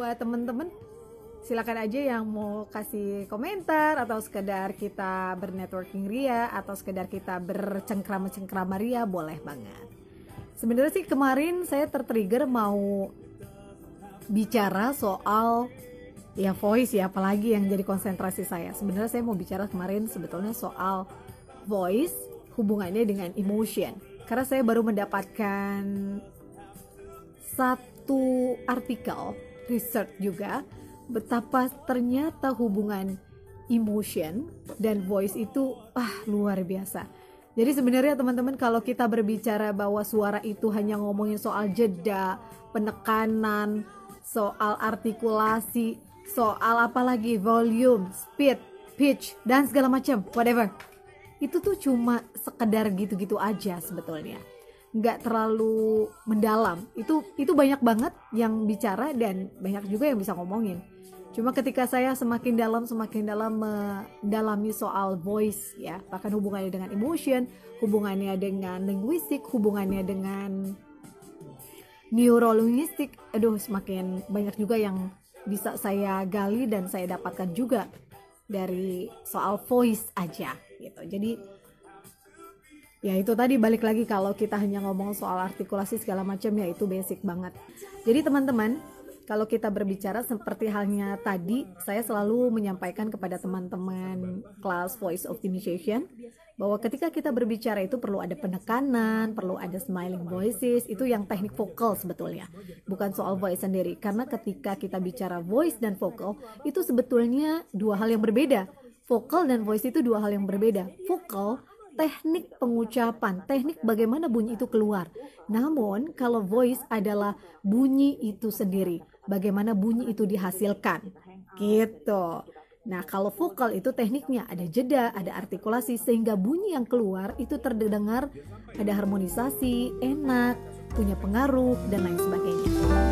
buat temen-temen silakan aja yang mau kasih komentar atau sekedar kita bernetworking ria atau sekedar kita bercengkrama-cengkrama ria boleh banget. Sebenarnya sih kemarin saya tertrigger mau bicara soal ya voice ya apalagi yang jadi konsentrasi saya. Sebenarnya saya mau bicara kemarin sebetulnya soal voice hubungannya dengan emotion. Karena saya baru mendapatkan satu artikel research juga betapa ternyata hubungan emotion dan voice itu ah luar biasa. Jadi sebenarnya teman-teman kalau kita berbicara bahwa suara itu hanya ngomongin soal jeda, penekanan, soal artikulasi, soal apalagi volume, speed, pitch dan segala macam, whatever. Itu tuh cuma sekedar gitu-gitu aja sebetulnya. Nggak terlalu mendalam. Itu itu banyak banget yang bicara dan banyak juga yang bisa ngomongin Cuma ketika saya semakin dalam semakin dalam mendalami soal voice ya, bahkan hubungannya dengan emotion, hubungannya dengan linguistik, hubungannya dengan neurolinguistik, aduh semakin banyak juga yang bisa saya gali dan saya dapatkan juga dari soal voice aja gitu. Jadi ya itu tadi balik lagi kalau kita hanya ngomong soal artikulasi segala macam ya itu basic banget. Jadi teman-teman kalau kita berbicara seperti halnya tadi, saya selalu menyampaikan kepada teman-teman kelas voice optimization bahwa ketika kita berbicara itu perlu ada penekanan, perlu ada smiling voices, itu yang teknik vokal sebetulnya, bukan soal voice sendiri. Karena ketika kita bicara voice dan vokal, itu sebetulnya dua hal yang berbeda. Vokal dan voice itu dua hal yang berbeda. Vokal teknik pengucapan, teknik bagaimana bunyi itu keluar. Namun, kalau voice adalah bunyi itu sendiri bagaimana bunyi itu dihasilkan. Gitu. Nah, kalau vokal itu tekniknya ada jeda, ada artikulasi sehingga bunyi yang keluar itu terdengar ada harmonisasi, enak, punya pengaruh dan lain sebagainya.